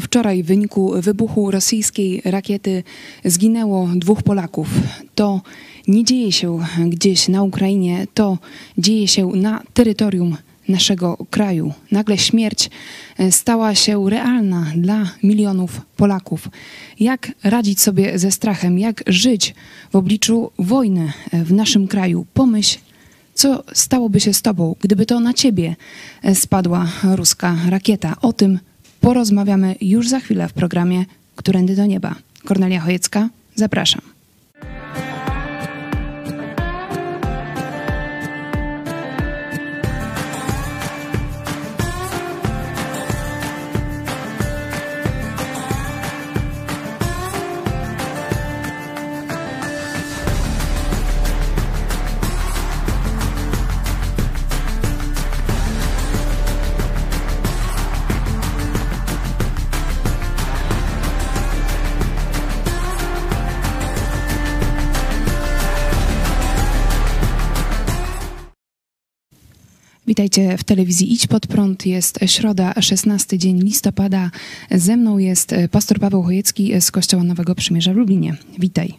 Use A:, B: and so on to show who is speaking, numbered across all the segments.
A: Wczoraj w wyniku wybuchu rosyjskiej rakiety zginęło dwóch Polaków. To nie dzieje się gdzieś na Ukrainie, to dzieje się na terytorium naszego kraju. Nagle śmierć e, stała się realna dla milionów Polaków. Jak radzić sobie ze strachem, jak żyć w obliczu wojny e, w naszym kraju? Pomyśl, co stałoby się z tobą, gdyby to na ciebie e, spadła ruska rakieta. O tym porozmawiamy już za chwilę w programie Którędy do nieba. Kornelia Chojecka, zapraszam. Witajcie w telewizji Idź Pod Prąd. Jest środa, 16 dzień listopada. Ze mną jest pastor Paweł Chojecki z Kościoła Nowego Przymierza w Lublinie. Witaj.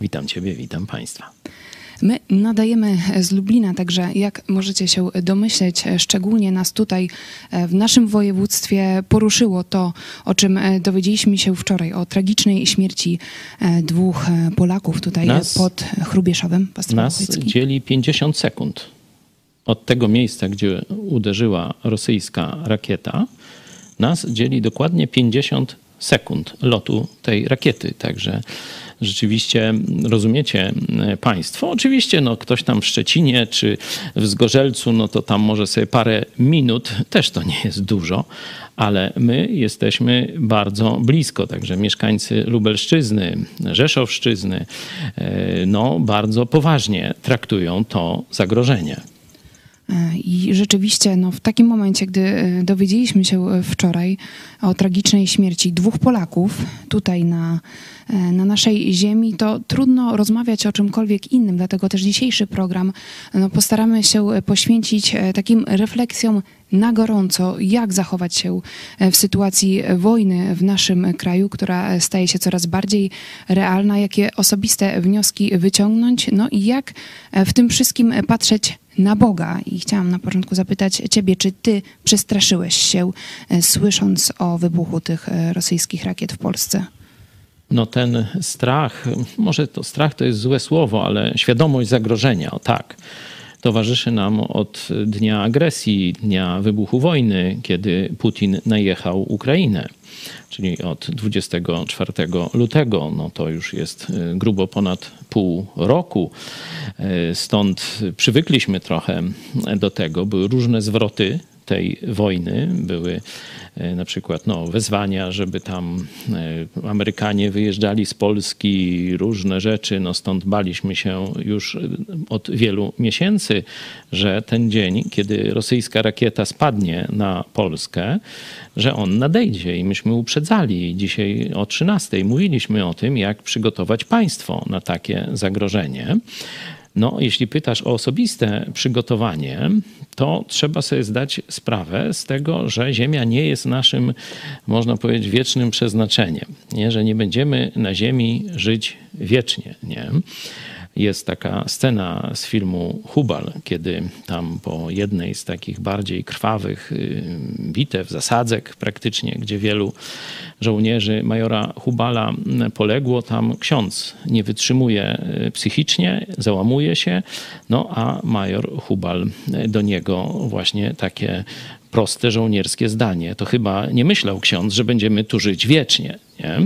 B: Witam Ciebie, witam Państwa.
A: My nadajemy z Lublina, także jak możecie się domyśleć, szczególnie nas tutaj w naszym województwie poruszyło to, o czym dowiedzieliśmy się wczoraj, o tragicznej śmierci dwóch Polaków tutaj nas, pod Chrubieszowem.
B: Nas dzieli 50 sekund od tego miejsca, gdzie uderzyła rosyjska rakieta, nas dzieli dokładnie 50 sekund lotu tej rakiety. Także rzeczywiście rozumiecie Państwo. Oczywiście no, ktoś tam w Szczecinie czy w Zgorzelcu, no to tam może sobie parę minut, też to nie jest dużo, ale my jesteśmy bardzo blisko. Także mieszkańcy Lubelszczyzny, Rzeszowszczyzny, e, no bardzo poważnie traktują to zagrożenie.
A: I rzeczywiście no, w takim momencie, gdy e, dowiedzieliśmy się e, wczoraj o tragicznej śmierci dwóch Polaków tutaj na, e, na naszej ziemi, to trudno rozmawiać o czymkolwiek innym. Dlatego też dzisiejszy program no, postaramy się poświęcić takim refleksjom na gorąco, jak zachować się w sytuacji wojny w naszym kraju, która staje się coraz bardziej realna, jakie osobiste wnioski wyciągnąć, no i jak w tym wszystkim patrzeć na Boga. I chciałam na początku zapytać Ciebie, czy Ty przestraszyłeś się, e, słysząc o wybuchu tych e, rosyjskich rakiet w Polsce?
B: No ten strach, może to strach to jest złe słowo, ale świadomość zagrożenia, o tak towarzyszy nam od dnia agresji, dnia wybuchu wojny, kiedy Putin najechał Ukrainę, czyli od 24 lutego. No to już jest y, grubo ponad pół roku. Y, stąd przywykliśmy trochę do tego. Były różne zwroty tej wojny. Były na przykład no, wezwania, żeby tam e, Amerykanie wyjeżdżali z Polski, różne rzeczy. No, stąd baliśmy się już e, od wielu miesięcy, że ten dzień, kiedy rosyjska rakieta spadnie na Polskę, że on nadejdzie i myśmy uprzedzali. Dzisiaj o 13 mówiliśmy o tym, jak przygotować państwo na takie zagrożenie. No, jeśli pytasz o osobiste przygotowanie, to trzeba sobie zdać sprawę z tego, że Ziemia nie jest naszym, można powiedzieć, wiecznym przeznaczeniem. Nie? Że nie będziemy na Ziemi żyć wiecznie. Nie? Jest taka scena z filmu Hubal, kiedy tam po jednej z takich bardziej krwawych y, bitew, zasadzek praktycznie, gdzie wielu żołnierzy majora Hubala poległo, tam ksiądz nie wytrzymuje y, psychicznie, załamuje się, no a major Hubal do niego właśnie takie proste żołnierskie zdanie. To chyba nie myślał ksiądz, że będziemy tu żyć wiecznie. Nie?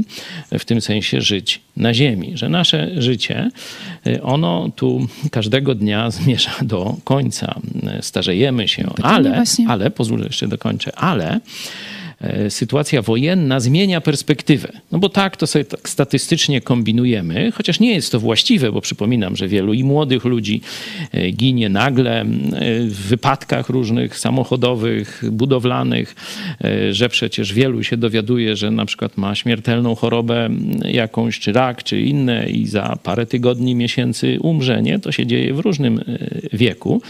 B: W tym sensie żyć na ziemi, że nasze życie, y, ono tu każdego dnia zmierza do końca. Starzejemy się, ale, ale, pozwól jeszcze dokończę, ale sytuacja wojenna zmienia perspektywę. No bo tak, to sobie tak statystycznie kombinujemy, chociaż nie jest to właściwe, bo przypominam, że wielu i młodych ludzi e, ginie nagle e, w wypadkach różnych samochodowych, budowlanych, że przecież wielu się dowiaduje, że na przykład ma śmiertelną chorobę jakąś, czy rak, czy inne i za parę tygodni, miesięcy umrze, nie? To się dzieje w różnym wieku.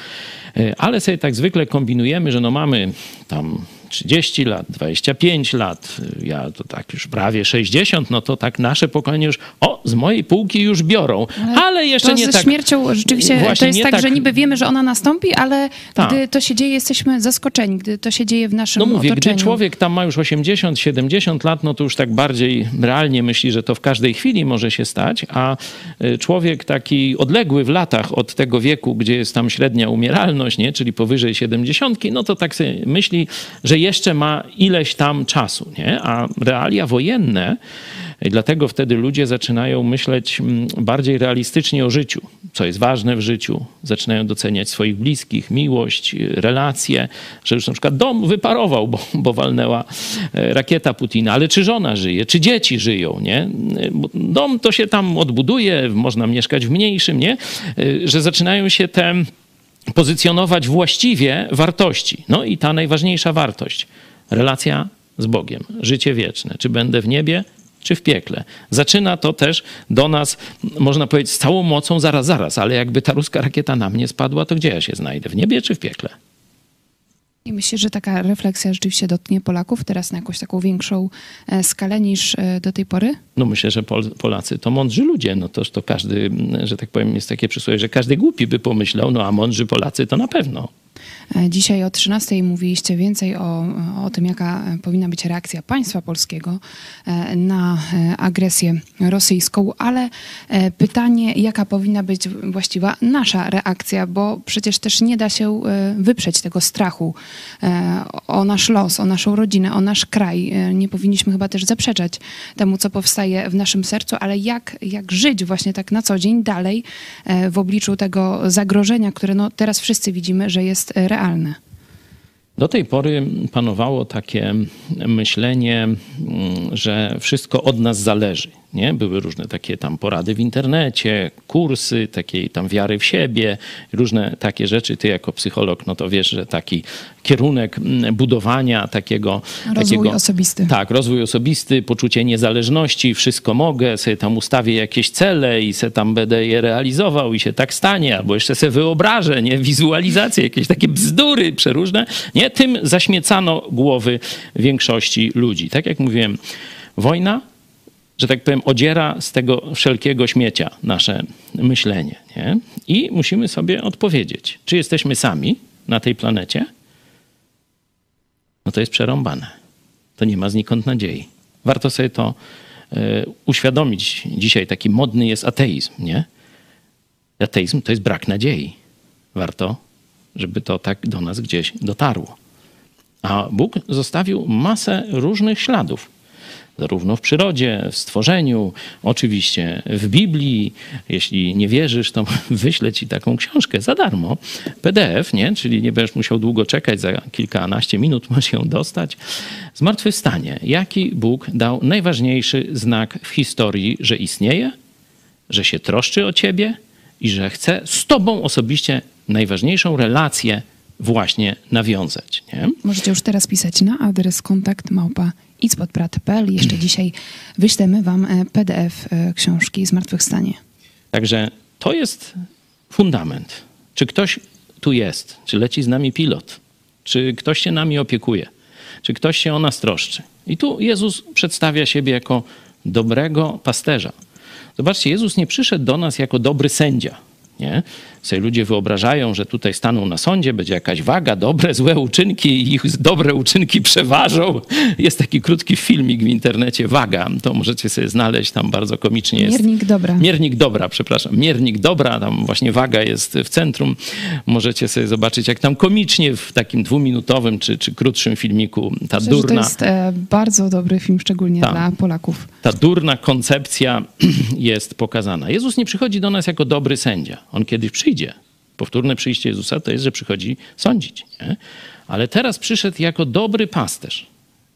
B: Ale sobie tak zwykle kombinujemy, że no mamy tam 30 lat, 25 lat, ja to tak już prawie 60, no to tak nasze pokolenie już, o, z mojej półki już biorą, ale, ale jeszcze
A: to
B: nie
A: ze
B: tak.
A: śmiercią rzeczywiście
B: Właśnie
A: to jest tak,
B: tak-
A: że niby wiemy, że ona nastąpi, ale
B: Tak.
A: gdy to się dzieje, jesteśmy zaskoczeni, gdy to się dzieje w naszym
B: No mówię,
A: otoczeniu.
B: gdy człowiek tam ma już 80, 70 lat, no to już tak bardziej realnie myśli, że to w każdej chwili może się stać, a y, człowiek taki odległy w latach od tego wieku, gdzie jest tam średnia umieralność, nie, czyli powyżej 70, no to tak sobie myśli, że jeszcze ma ileś tam czasu, nie? A realia wojenne, dlatego wtedy ludzie zaczynają myśleć mm, bardziej realistycznie o życiu, co jest ważne w życiu. Zaczynają doceniać swoich bliskich, miłość, relacje, że już na przykład dom wyparował, bo, bo walnęła e, rakieta Putina, ale czy żona żyje, czy dzieci żyją, nie? Dom to się tam odbuduje, można mieszkać w mniejszym, nie? Y, Że zaczynają się te pozycjonować właściwie wartości. No i ta najważniejsza wartość relacja z Bogiem, życie wieczne. Czy będę w niebie, czy w piekle. Zaczyna to też do nas, można powiedzieć, z całą mocą, zaraz, zaraz, ale jakby ta ruska rakieta na mnie spadła, to gdzie ja się znajdę? W niebie czy w piekle?
A: I myślę, że taka refleksja rzeczywiście dotknie Polaków teraz na jakąś taką większą e, skalę niż e, do tej pory?
B: No myślę, że Pol Polacy to mądrzy ludzie. No toż to każdy, że tak powiem, jest takie przysłowie, że każdy głupi by pomyślał, no a mądrzy Polacy to na pewno.
A: Dzisiaj o 13 mówiliście więcej o, o tym, jaka powinna być reakcja państwa polskiego e, na e, agresję rosyjską, ale e, pytanie, jaka powinna być właściwa nasza reakcja, bo przecież też nie da się wyprzeć tego strachu o nasz los, o naszą rodzinę, o nasz kraj. Nie powinniśmy chyba też zaprzeczać temu, co powstaje w naszym sercu, ale jak, jak żyć właśnie tak na co dzień dalej w obliczu tego zagrożenia, które no teraz wszyscy widzimy, że jest e, realne.
B: Do tej pory panowało takie myślenie, mm, że wszystko od nas zależy. Nie? Były różne takie tam porady w internecie, kursy takiej tam wiary w siebie, różne takie rzeczy. Ty jako psycholog, no to wiesz, że taki kierunek mm, budowania takiego...
A: Rozwój
B: takiego,
A: osobisty.
B: Tak, rozwój osobisty, poczucie niezależności, wszystko mogę, sobie tam ustawię jakieś cele i se tam będę je realizował i się tak stanie, albo jeszcze sobie wyobrażę, nie, wizualizacje, jakieś takie bzdury przeróżne, nie, tym zaśmiecano głowy większości ludzi. Tak jak mówiłem, wojna, że tak powiem, odziera z tego wszelkiego śmiecia nasze myślenie, nie? I musimy sobie odpowiedzieć, czy jesteśmy sami na tej planecie, no to jest przerąbane. To nie ma znikąd nadziei. Warto sobie to e, uświadomić. Dzisiaj taki modny jest ateizm, nie? Ateizm to jest brak nadziei. Warto, żeby to tak do nas gdzieś dotarło. A Bóg zostawił masę różnych śladów. Zarówno w przyrodzie, w stworzeniu, oczywiście w Biblii. Jeśli nie wierzysz, to wyślę ci taką książkę za darmo. PDF, nie? Czyli nie będziesz musiał długo czekać, za kilkanaście minut możesz ją dostać. Zmartwychwstanie. Jaki Bóg dał najważniejszy znak w historii, że istnieje, że się troszczy o ciebie i że chce z tobą osobiście najważniejszą relację właśnie nawiązać. Nie?
A: Możecie już teraz pisać na adres kontakt małpa ispodprat.pl. Jeszcze dzisiaj wyślemy wam e, PDF e, książki Zmartwychwstanie.
B: Także to jest fundament. Czy ktoś tu jest? Czy leci z nami pilot? Czy ktoś się nami opiekuje? Czy ktoś się o nas troszczy? I tu Jezus przedstawia siebie jako dobrego pasterza. Zobaczcie, Jezus nie przyszedł do nas jako dobry sędzia. Nie? Sobie ludzie wyobrażają, że tutaj staną na sądzie, będzie jakaś waga, dobre, złe uczynki i ich dobre uczynki przeważą. Jest taki krótki filmik w internecie, waga, to możecie sobie znaleźć, tam bardzo komicznie jest.
A: Miernik dobra.
B: Miernik dobra, przepraszam. Miernik dobra, tam właśnie waga jest w centrum. Możecie sobie zobaczyć, jak tam komicznie w takim dwuminutowym czy, czy krótszym filmiku ta
A: Myślę, że to
B: durna,
A: jest e, bardzo dobry film, szczególnie
B: Tak.
A: dla Polaków.
B: ta durna koncepcja jest pokazana. Jezus nie przychodzi do nas jako dobry sędzia. On kiedyś przyjdzie. Powtórne przyjście Jezusa to jest, że przychodzi sądzić. Nie? Ale teraz przyszedł jako dobry pasterz.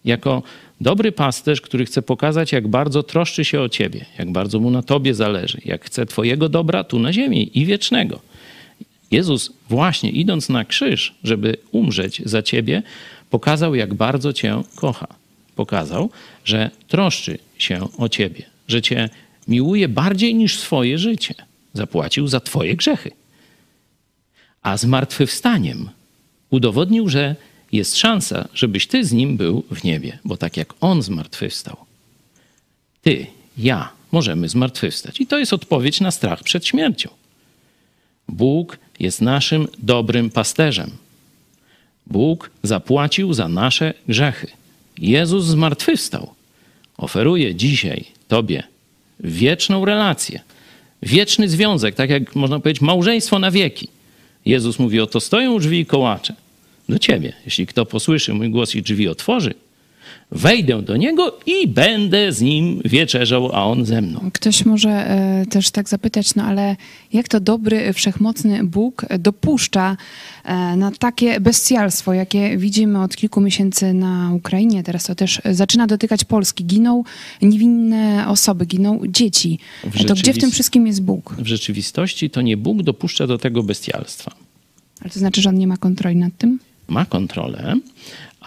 B: Jako dobry pasterz, który chce pokazać, jak bardzo troszczy się o ciebie, jak bardzo mu na tobie zależy, jak chce twojego dobra tu na ziemi i wiecznego. Jezus właśnie idąc na krzyż, żeby umrzeć za ciebie, pokazał, jak bardzo cię kocha. Pokazał, że troszczy się o ciebie, że cię miłuje bardziej niż swoje życie. Zapłacił za twoje grzechy. A zmartwychwstaniem udowodnił, że jest szansa, żebyś ty z nim był w niebie, bo tak jak on zmartwychwstał, ty, ja możemy zmartwychwstać. I to jest odpowiedź na strach przed śmiercią. Bóg jest naszym dobrym pasterzem. Bóg zapłacił za nasze grzechy. Jezus zmartwychwstał. Oferuje dzisiaj Tobie wieczną relację, wieczny związek, tak jak można powiedzieć, małżeństwo na wieki. Jezus mówi: Oto stoją drzwi i kołacze do Ciebie. Jeśli kto posłyszy mój głos i drzwi otworzy, wejdę do niego i będę z nim wieczerzał, a on ze mną.
A: Ktoś może e, też tak zapytać, no ale jak to dobry, wszechmocny Bóg dopuszcza e, na takie bestialstwo, jakie widzimy od kilku miesięcy na Ukrainie, teraz to też zaczyna dotykać Polski. Giną niewinne osoby, giną dzieci. To gdzie w tym wszystkim jest Bóg?
B: W rzeczywistości to nie Bóg dopuszcza do tego bestialstwa.
A: Ale to znaczy, że on nie ma kontroli nad tym?
B: Ma kontrolę,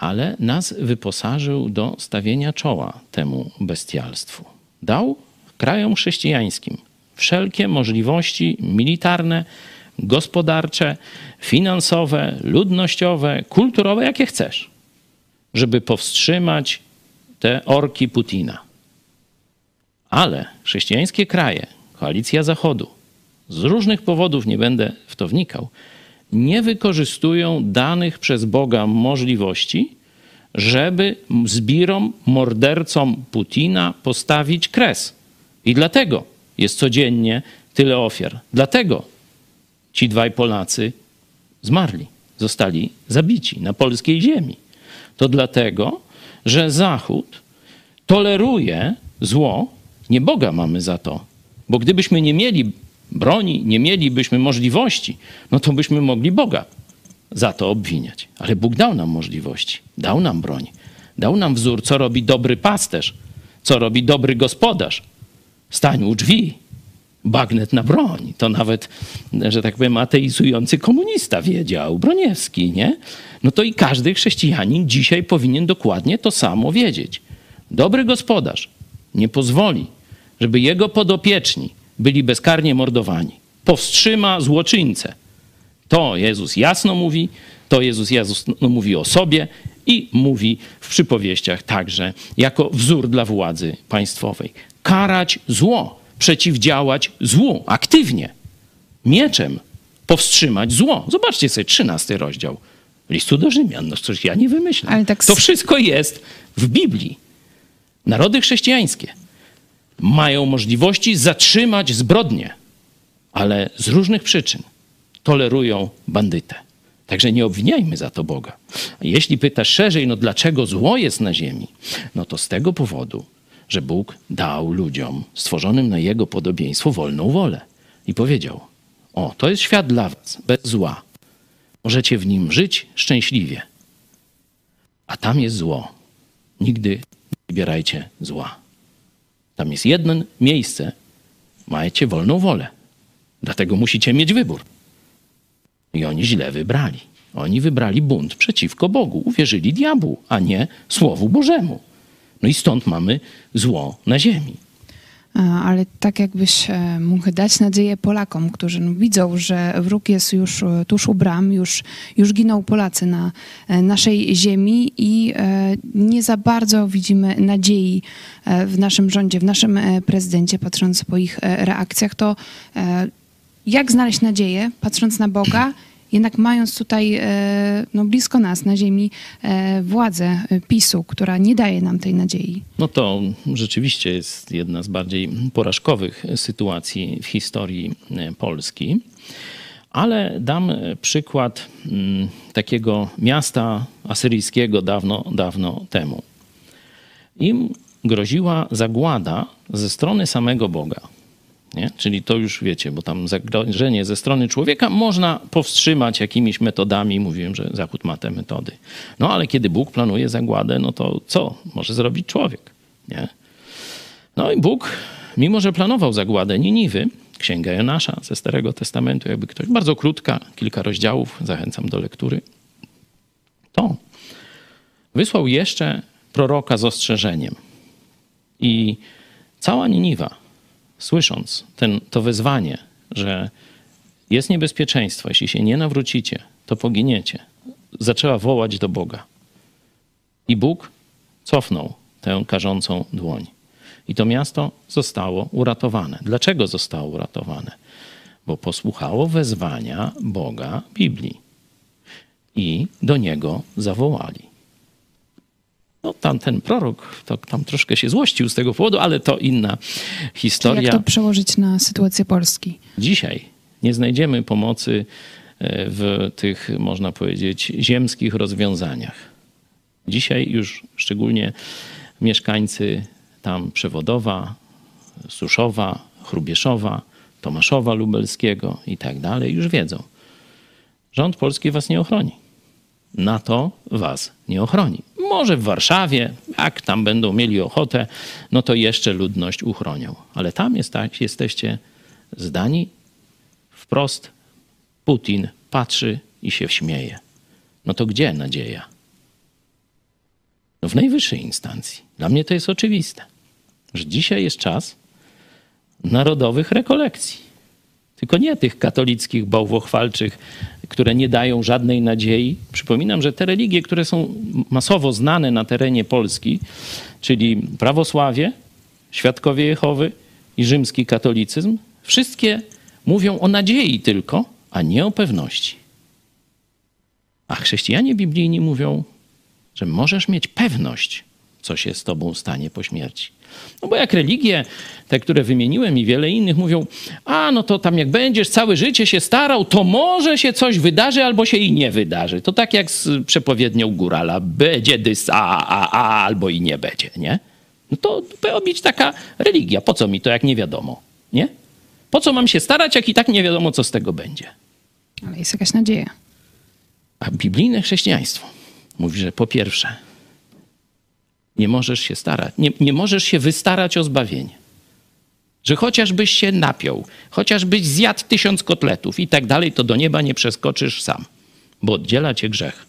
B: ale nas wyposażył do stawienia czoła temu bestialstwu. Dał krajom chrześcijańskim wszelkie możliwości militarne, gospodarcze, finansowe, ludnościowe, kulturowe, jakie chcesz, żeby powstrzymać te orki Putina. Ale chrześcijańskie kraje, koalicja Zachodu, z różnych powodów nie będę w to wnikał, nie wykorzystują danych przez Boga możliwości, żeby zbirom, mordercom Putina postawić kres. I dlatego jest codziennie tyle ofiar. Dlatego ci dwaj Polacy zmarli, zostali zabici na polskiej ziemi. To dlatego, że Zachód toleruje zło, nie Boga mamy za to, bo gdybyśmy nie mieli broni, nie mielibyśmy możliwości, no to byśmy mogli Boga za to obwiniać. Ale Bóg dał nam możliwości, dał nam broń, dał nam wzór, co robi dobry pasterz, co robi dobry gospodarz. Stań u drzwi, bagnet na broń. To nawet, że tak powiem, ateizujący komunista wiedział, Broniewski, nie? No to i każdy chrześcijanin dzisiaj powinien dokładnie to samo wiedzieć. Dobry gospodarz nie pozwoli, żeby jego podopieczni byli bezkarnie mordowani. Powstrzyma złoczyńcę. To Jezus jasno mówi, to Jezus jasno mówi o sobie i mówi w przypowieściach także jako wzór dla władzy państwowej. Karać zło, przeciwdziałać złu aktywnie, mieczem powstrzymać zło. Zobaczcie sobie 13 rozdział listu do Rzymian. No cóż, ja nie wymyślam. Tak... To wszystko jest w Biblii. Narody chrześcijańskie mają możliwości zatrzymać zbrodnie, ale z różnych przyczyn tolerują bandytę. Także nie obwiniajmy za to Boga. Jeśli pytasz szerzej, no dlaczego zło jest na ziemi? No to z tego powodu, że Bóg dał ludziom stworzonym na Jego podobieństwo wolną wolę. I powiedział, o, to jest świat dla was, bez zła. Możecie w nim żyć szczęśliwie. A tam jest zło. Nigdy nie wybierajcie zła. Tam jest jedno miejsce. Majecie wolną wolę. Dlatego musicie mieć wybór. I oni źle wybrali. Oni wybrali bunt przeciwko Bogu. Uwierzyli diabłu, a nie Słowu Bożemu. No i stąd mamy zło na ziemi
A: ale tak jakbyś e, mógł dać nadzieję Polakom, którzy no, widzą, że wróg jest już e, tuż u bram, już, już giną Polacy na e, naszej ziemi i nie za bardzo widzimy nadziei w naszym rządzie, w naszym prezydencie, patrząc po ich reakcjach, to jak znaleźć nadzieję, patrząc na Boga, jednak mając tutaj e, no, blisko nas na ziemi e, władzę e, PiSu, która nie daje nam tej nadziei.
B: No to rzeczywiście jest jedna z bardziej porażkowych sytuacji w historii Polski. Ale dam przykład mm, takiego miasta asyryjskiego dawno, dawno temu. Im groziła zagłada ze strony samego Boga. Nie? Czyli to już wiecie, bo tam zagrożenie ze strony człowieka można powstrzymać jakimiś metodami. Mówiłem, że Zachód ma te metody. No ale kiedy Bóg planuje zagładę, no to co może zrobić człowiek? Nie? No i Bóg, mimo że planował zagładę Niniwy, Księga Jonasza ze Starego Testamentu, jakby ktoś, bardzo krótka, kilka rozdziałów, zachęcam do lektury, to wysłał jeszcze proroka z ostrzeżeniem. I cała Niniwa słysząc ten, to wezwanie, że jest niebezpieczeństwo, jeśli się nie nawrócicie, to poginiecie, zaczęła wołać do Boga. I Bóg cofnął tę karzącą dłoń. I to miasto zostało uratowane. Dlaczego zostało uratowane? Bo posłuchało wezwania Boga Biblii i do niego zawołali. No, tamten prorok to tam troszkę się złościł z tego powodu, ale to inna historia.
A: Jak to przełożyć na sytuację Polski?
B: Dzisiaj nie znajdziemy pomocy e, w tych, można powiedzieć, ziemskich rozwiązaniach. Dzisiaj już szczególnie mieszkańcy tam Przewodowa, Suszowa, Chrubieszowa, Tomaszowa Lubelskiego i tak dalej już wiedzą. Rząd polski was nie ochroni. NATO was nie ochroni. Może w Warszawie, jak tam będą mieli ochotę, no to jeszcze ludność uchronią. Ale tam jest, tak, jesteście zdani wprost. Putin patrzy i się śmieje. No to gdzie nadzieja? No w najwyższej instancji. Dla mnie to jest oczywiste, że dzisiaj jest czas narodowych rekolekcji. Tylko nie tych katolickich bałwochwalczych, które nie dają żadnej nadziei. Przypominam, że te religie, które są masowo znane na terenie Polski, czyli prawosławie, świadkowie Jehowy i rzymski katolicyzm, wszystkie mówią o nadziei tylko, a nie o pewności. A chrześcijanie biblijni mówią, że możesz mieć pewność, co się z tobą stanie po śmierci. No bo jak religie, te, które wymieniłem i wiele innych mówią, a no to tam jak będziesz całe życie się starał, to może się coś wydarzy albo się i nie wydarzy. To tak jak z przepowiednią górala, będzie dys, a, a, a, albo i nie będzie, nie? No to powinna być taka religia. Po co mi to, jak nie wiadomo, nie? Po co mam się starać, jak i tak nie wiadomo, co z tego będzie?
A: Ale jest jakaś nadzieja.
B: A biblijne chrześcijaństwo mówi, że po pierwsze, nie możesz się starać, nie, nie możesz się wystarać o zbawienie. Że chociażbyś się napiął, chociażbyś zjadł tysiąc kotletów i tak dalej, to do nieba nie przeskoczysz sam, bo oddziela cię grzech.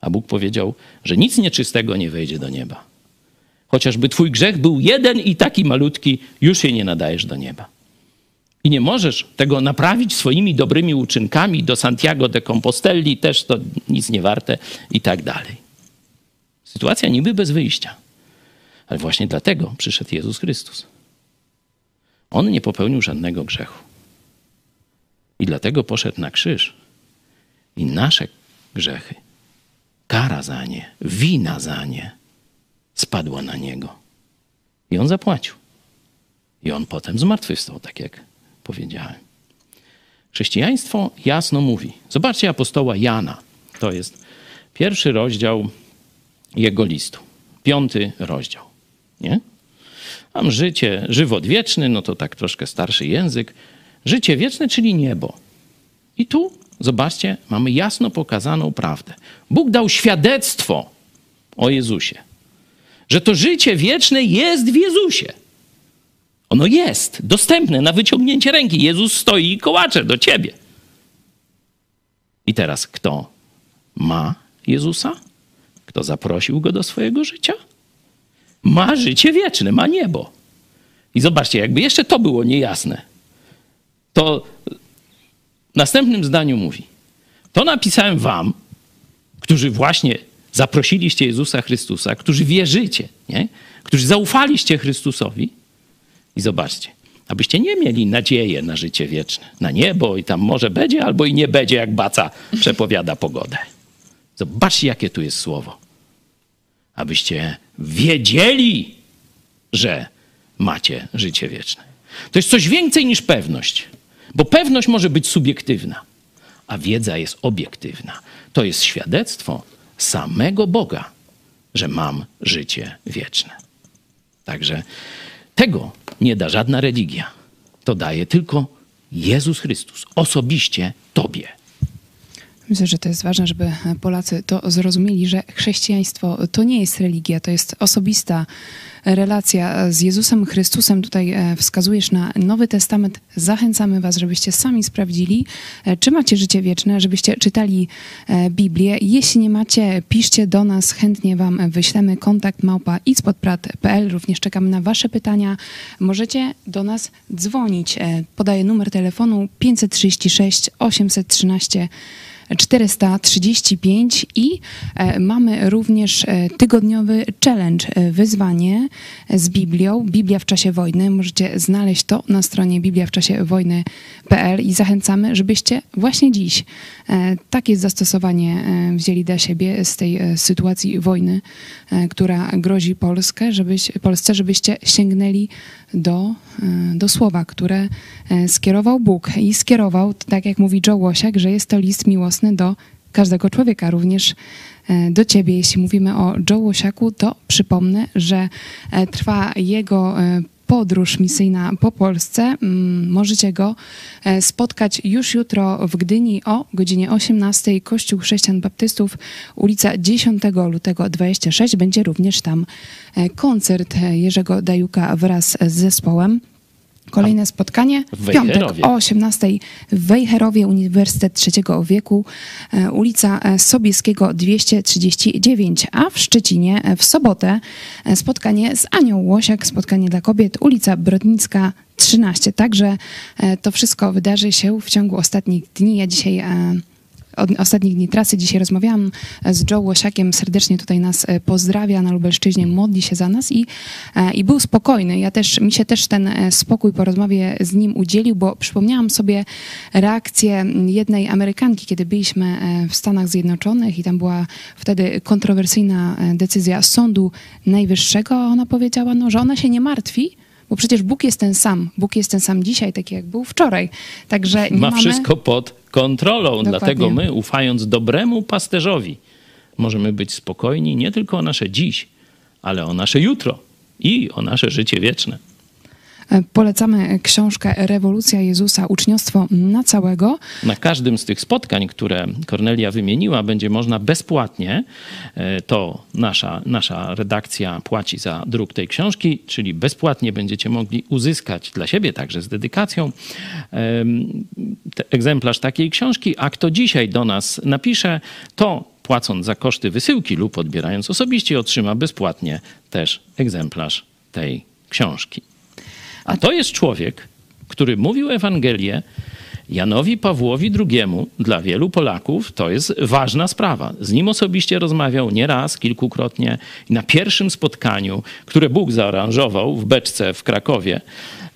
B: A Bóg powiedział, że nic nieczystego nie wejdzie do nieba. Chociażby twój grzech był jeden i taki malutki, już się nie nadajesz do nieba. I nie możesz tego naprawić swoimi dobrymi uczynkami do Santiago de Compostelli, też to nic nie warte i tak dalej. Sytuacja niby bez wyjścia. Ale właśnie dlatego przyszedł Jezus Chrystus. On nie popełnił żadnego grzechu. I dlatego poszedł na krzyż. I nasze grzechy, kara za nie, wina za nie spadła na niego. I on zapłacił. I on potem zmartwychwstał, tak jak powiedziałem. Chrześcijaństwo jasno mówi. Zobaczcie apostoła Jana. To jest pierwszy rozdział jego listu. Piąty rozdział. Nie? Mam życie, żywot wieczny, no to tak troszkę starszy język. Życie wieczne, czyli niebo. I tu, zobaczcie, mamy jasno pokazaną prawdę. Bóg dał świadectwo o Jezusie, że to życie wieczne jest w Jezusie. Ono jest dostępne na wyciągnięcie ręki. Jezus stoi i kołacze do ciebie. I teraz kto ma Jezusa? Kto zaprosił go do swojego życia? Ma życie wieczne, ma niebo. I zobaczcie, jakby jeszcze to było niejasne, to w następnym zdaniu mówi: To napisałem wam, którzy właśnie zaprosiliście Jezusa Chrystusa, którzy wierzycie, nie? którzy zaufaliście Chrystusowi. I zobaczcie, abyście nie mieli nadziei na życie wieczne, na niebo i tam może będzie, albo i nie będzie, jak baca przepowiada pogodę. Zobaczcie, jakie tu jest słowo. Abyście wiedzieli, że macie życie wieczne. To jest coś więcej niż pewność, bo pewność może być subiektywna, a wiedza jest obiektywna. To jest świadectwo samego Boga, że mam życie wieczne. Także tego nie da żadna religia. To daje tylko Jezus Chrystus osobiście Tobie.
A: Myślę, że to jest ważne, żeby Polacy to zrozumieli, że chrześcijaństwo to nie jest religia, to jest osobista relacja z Jezusem Chrystusem. Tutaj e, wskazujesz na Nowy Testament. Zachęcamy Was, żebyście sami sprawdzili, e, czy macie życie wieczne, żebyście czytali e, Biblię. Jeśli nie macie, piszcie do nas, chętnie Wam wyślemy kontakt małpa itspodprat.pl. Również czekamy na Wasze pytania. Możecie do nas dzwonić. Podaję numer telefonu 536 813 435 i mamy również tygodniowy challenge, wyzwanie z Biblią, Biblia w czasie wojny. Możecie znaleźć to na stronie Biblia w czasie i zachęcamy, żebyście właśnie dziś takie zastosowanie wzięli dla siebie z tej sytuacji wojny, która grozi Polskę, żebyś, Polsce, żebyście sięgnęli do, e, do słowa, które e, skierował Bóg i skierował, tak jak mówi Joe Łosiak, że jest to list miłosny do każdego człowieka, również e, do ciebie. Jeśli mówimy o Joe Łosiaku, to przypomnę, że trwa jego podróż misyjna po Polsce. Mm, możecie go e, spotkać już jutro w Gdyni o godzinie 18. Kościół Chrześcijan Baptystów, ulica 10 lutego 26. Będzie również tam e, koncert Jerzego Dajuka wraz z zespołem. Kolejne spotkanie w piątek o 18 w Wejherowie, Uniwersytet Trzeciego Wieku, e, ulica e, Sobieskiego 239, a w Szczecinie e, w sobotę spotkanie z Anią Łosiak, spotkanie dla kobiet, ulica Brodnicka 13. Także to wszystko wydarzy się w ciągu ostatnich dni. Ja dzisiaj od ostatnich dni trasy. Dzisiaj rozmawiałam z Joe Łosiakiem, serdecznie tutaj nas e, pozdrawia na Lubelszczyźnie, modli się za nas i, e, i był spokojny. Ja też, mi się też ten e, spokój po rozmowie z nim udzielił, bo przypomniałam sobie reakcję jednej Amerykanki, kiedy byliśmy w Stanach Zjednoczonych i tam była wtedy kontrowersyjna decyzja Sądu Najwyższego. Ona powiedziała, no, że ona się nie martwi, bo przecież Bóg jest ten sam. Bóg jest ten sam dzisiaj, tak jak był wczoraj. Także
B: Ma mamy... wszystko pod kontrolą. Dokładnie. Dlatego my, ufając dobremu pasterzowi, możemy być spokojni nie tylko o nasze dziś, ale o nasze jutro i o nasze życie wieczne.
A: Polecamy książkę Rewolucja Jezusa, uczniostwo na całego.
B: Na każdym z tych spotkań, które Kornelia wymieniła, będzie można bezpłatnie, e, to nasza, nasza redakcja płaci za druk tej książki, czyli bezpłatnie będziecie mogli uzyskać dla siebie, także z dedykacją, egzemplarz takiej książki. A kto dzisiaj do nas napisze, to płacąc za koszty wysyłki lub odbierając osobiście, otrzyma bezpłatnie też egzemplarz tej książki. A to jest człowiek, który mówił Ewangelię Janowi Pawłowi II, dla wielu Polaków to jest ważna sprawa. Z nim osobiście rozmawiał nie raz, kilkukrotnie. Na pierwszym spotkaniu, które Bóg zaaranżował w beczce w Krakowie,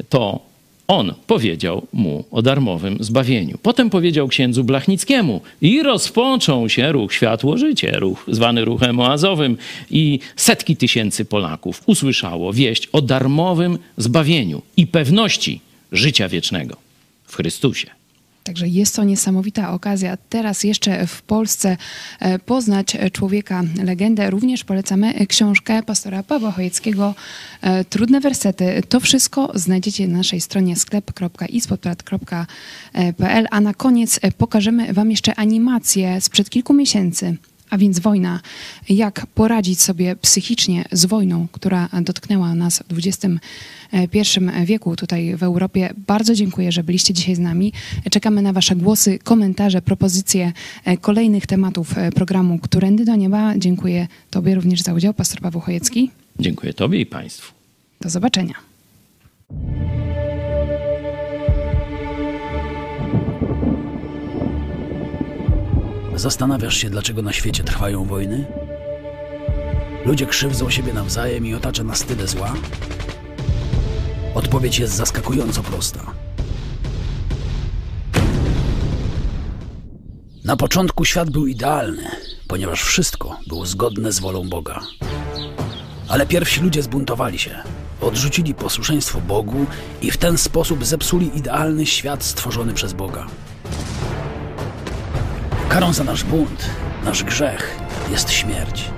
B: to on powiedział mu o darmowym zbawieniu. Potem powiedział księdzu Blachnickiemu i rozpoczął się ruch Światło-Życie, ruch zwany ruchem oazowym i setki tysięcy Polaków usłyszało wieść o darmowym zbawieniu i pewności życia wiecznego w Chrystusie.
A: Także jest to niesamowita okazja teraz jeszcze w Polsce e, poznać człowieka, legendę. Również polecamy książkę pastora Pawła Chojeckiego e, Trudne wersety. To wszystko znajdziecie na naszej stronie sklep.ispodprat.pl. A na koniec pokażemy Wam jeszcze animację sprzed kilku miesięcy a więc wojna. Jak poradzić sobie psychicznie z wojną, która dotknęła nas w XXI wieku tutaj w Europie. Bardzo dziękuję, że byliście dzisiaj z nami. Czekamy na Wasze głosy, komentarze, propozycje kolejnych tematów programu Którędy do Nieba. Dziękuję Tobie również za udział, pastor Paweł Chojecki.
B: Dziękuję Tobie i Państwu.
A: Do zobaczenia.
C: Zastanawiasz się, dlaczego na świecie trwają wojny? Ludzie krzywdzą siebie nawzajem i otacza nas tyle zła? Odpowiedź jest zaskakująco prosta. Na początku świat był idealny, ponieważ wszystko było zgodne z wolą Boga. Ale pierwsi ludzie zbuntowali się, odrzucili posłuszeństwo Bogu i w ten sposób zepsuli idealny świat stworzony przez Boga. Karą za nasz bunt, nasz grzech jest śmierć,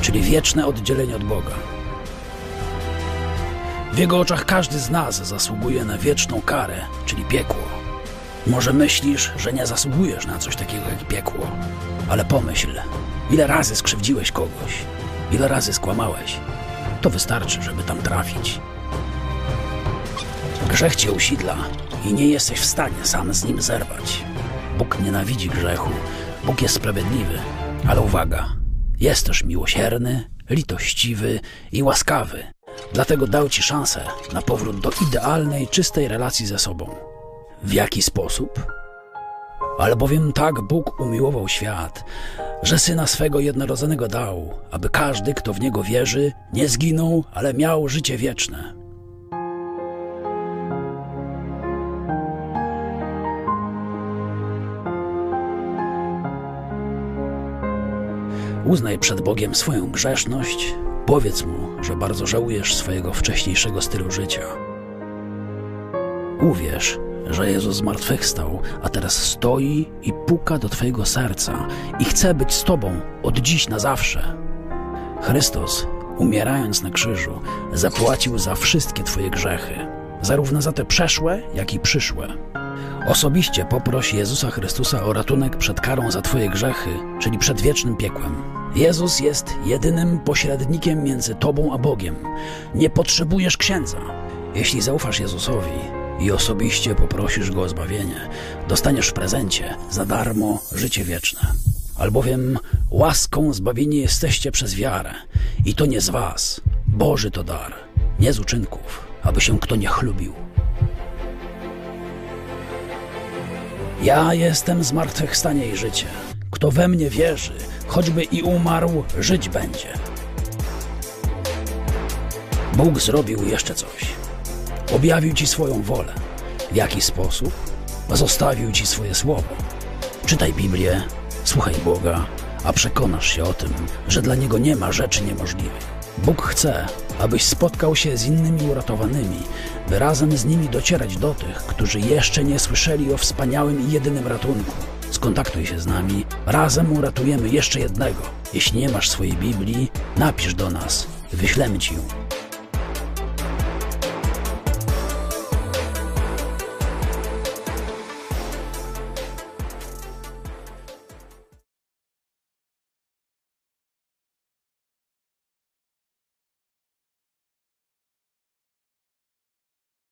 C: czyli wieczne oddzielenie od Boga. W Jego oczach każdy z nas zasługuje na wieczną karę, czyli piekło. Może myślisz, że nie zasługujesz na coś takiego jak piekło, ale pomyśl, ile razy skrzywdziłeś kogoś, ile razy skłamałeś. To wystarczy, żeby tam trafić. Grzech cię usidla i nie jesteś w stanie sam z nim zerwać. Bóg nienawidzi grzechu. Bóg jest sprawiedliwy. Ale uwaga, jest też miłosierny, litościwy i łaskawy. Dlatego dał ci szansę na powrót do idealnej, czystej relacji ze sobą. W jaki sposób? Albowiem tak Bóg umiłował świat, że Syna swego jednorodzonego dał, aby każdy, kto w Niego wierzy, nie zginął, ale miał życie wieczne. Uznaj przed Bogiem swoją grzeszność, powiedz Mu, że bardzo żałujesz swojego wcześniejszego stylu życia. Uwierz, że Jezus zmartwychwstał, a teraz stoi i puka do Twojego serca i chce być z Tobą od dziś na zawsze. Chrystus, umierając na krzyżu, zapłacił za wszystkie Twoje grzechy, zarówno za te przeszłe, jak i przyszłe. Osobiście poproś Jezusa Chrystusa o ratunek przed karą za Twoje grzechy, czyli przed wiecznym piekłem. Jezus jest jedynym pośrednikiem między Tobą a Bogiem. Nie potrzebujesz księdza. Jeśli zaufasz Jezusowi i osobiście poprosisz Go o zbawienie, dostaniesz w prezencie za darmo życie wieczne. Albowiem łaską zbawieni jesteście przez wiarę i to nie z Was. Boży to dar, nie z uczynków, aby się kto nie chlubił. Ja jestem zmartwychwstanie i życie. Kto we mnie wierzy, choćby i umarł, żyć będzie. Bóg zrobił jeszcze coś. Objawił ci swoją wolę. W jaki sposób? Zostawił ci swoje słowo. Czytaj Biblię, słuchaj Boga, a przekonasz się o tym, że dla Niego nie ma rzeczy niemożliwych. Bóg chce, abyś spotkał się z innymi uratowanymi, by razem z nimi docierać do tych, którzy jeszcze nie słyszeli o wspaniałym i jedynym ratunku. Skontaktuj się z nami, razem uratujemy jeszcze jednego. Jeśli nie masz swojej Biblii, napisz do nas, wyślemy ci ją.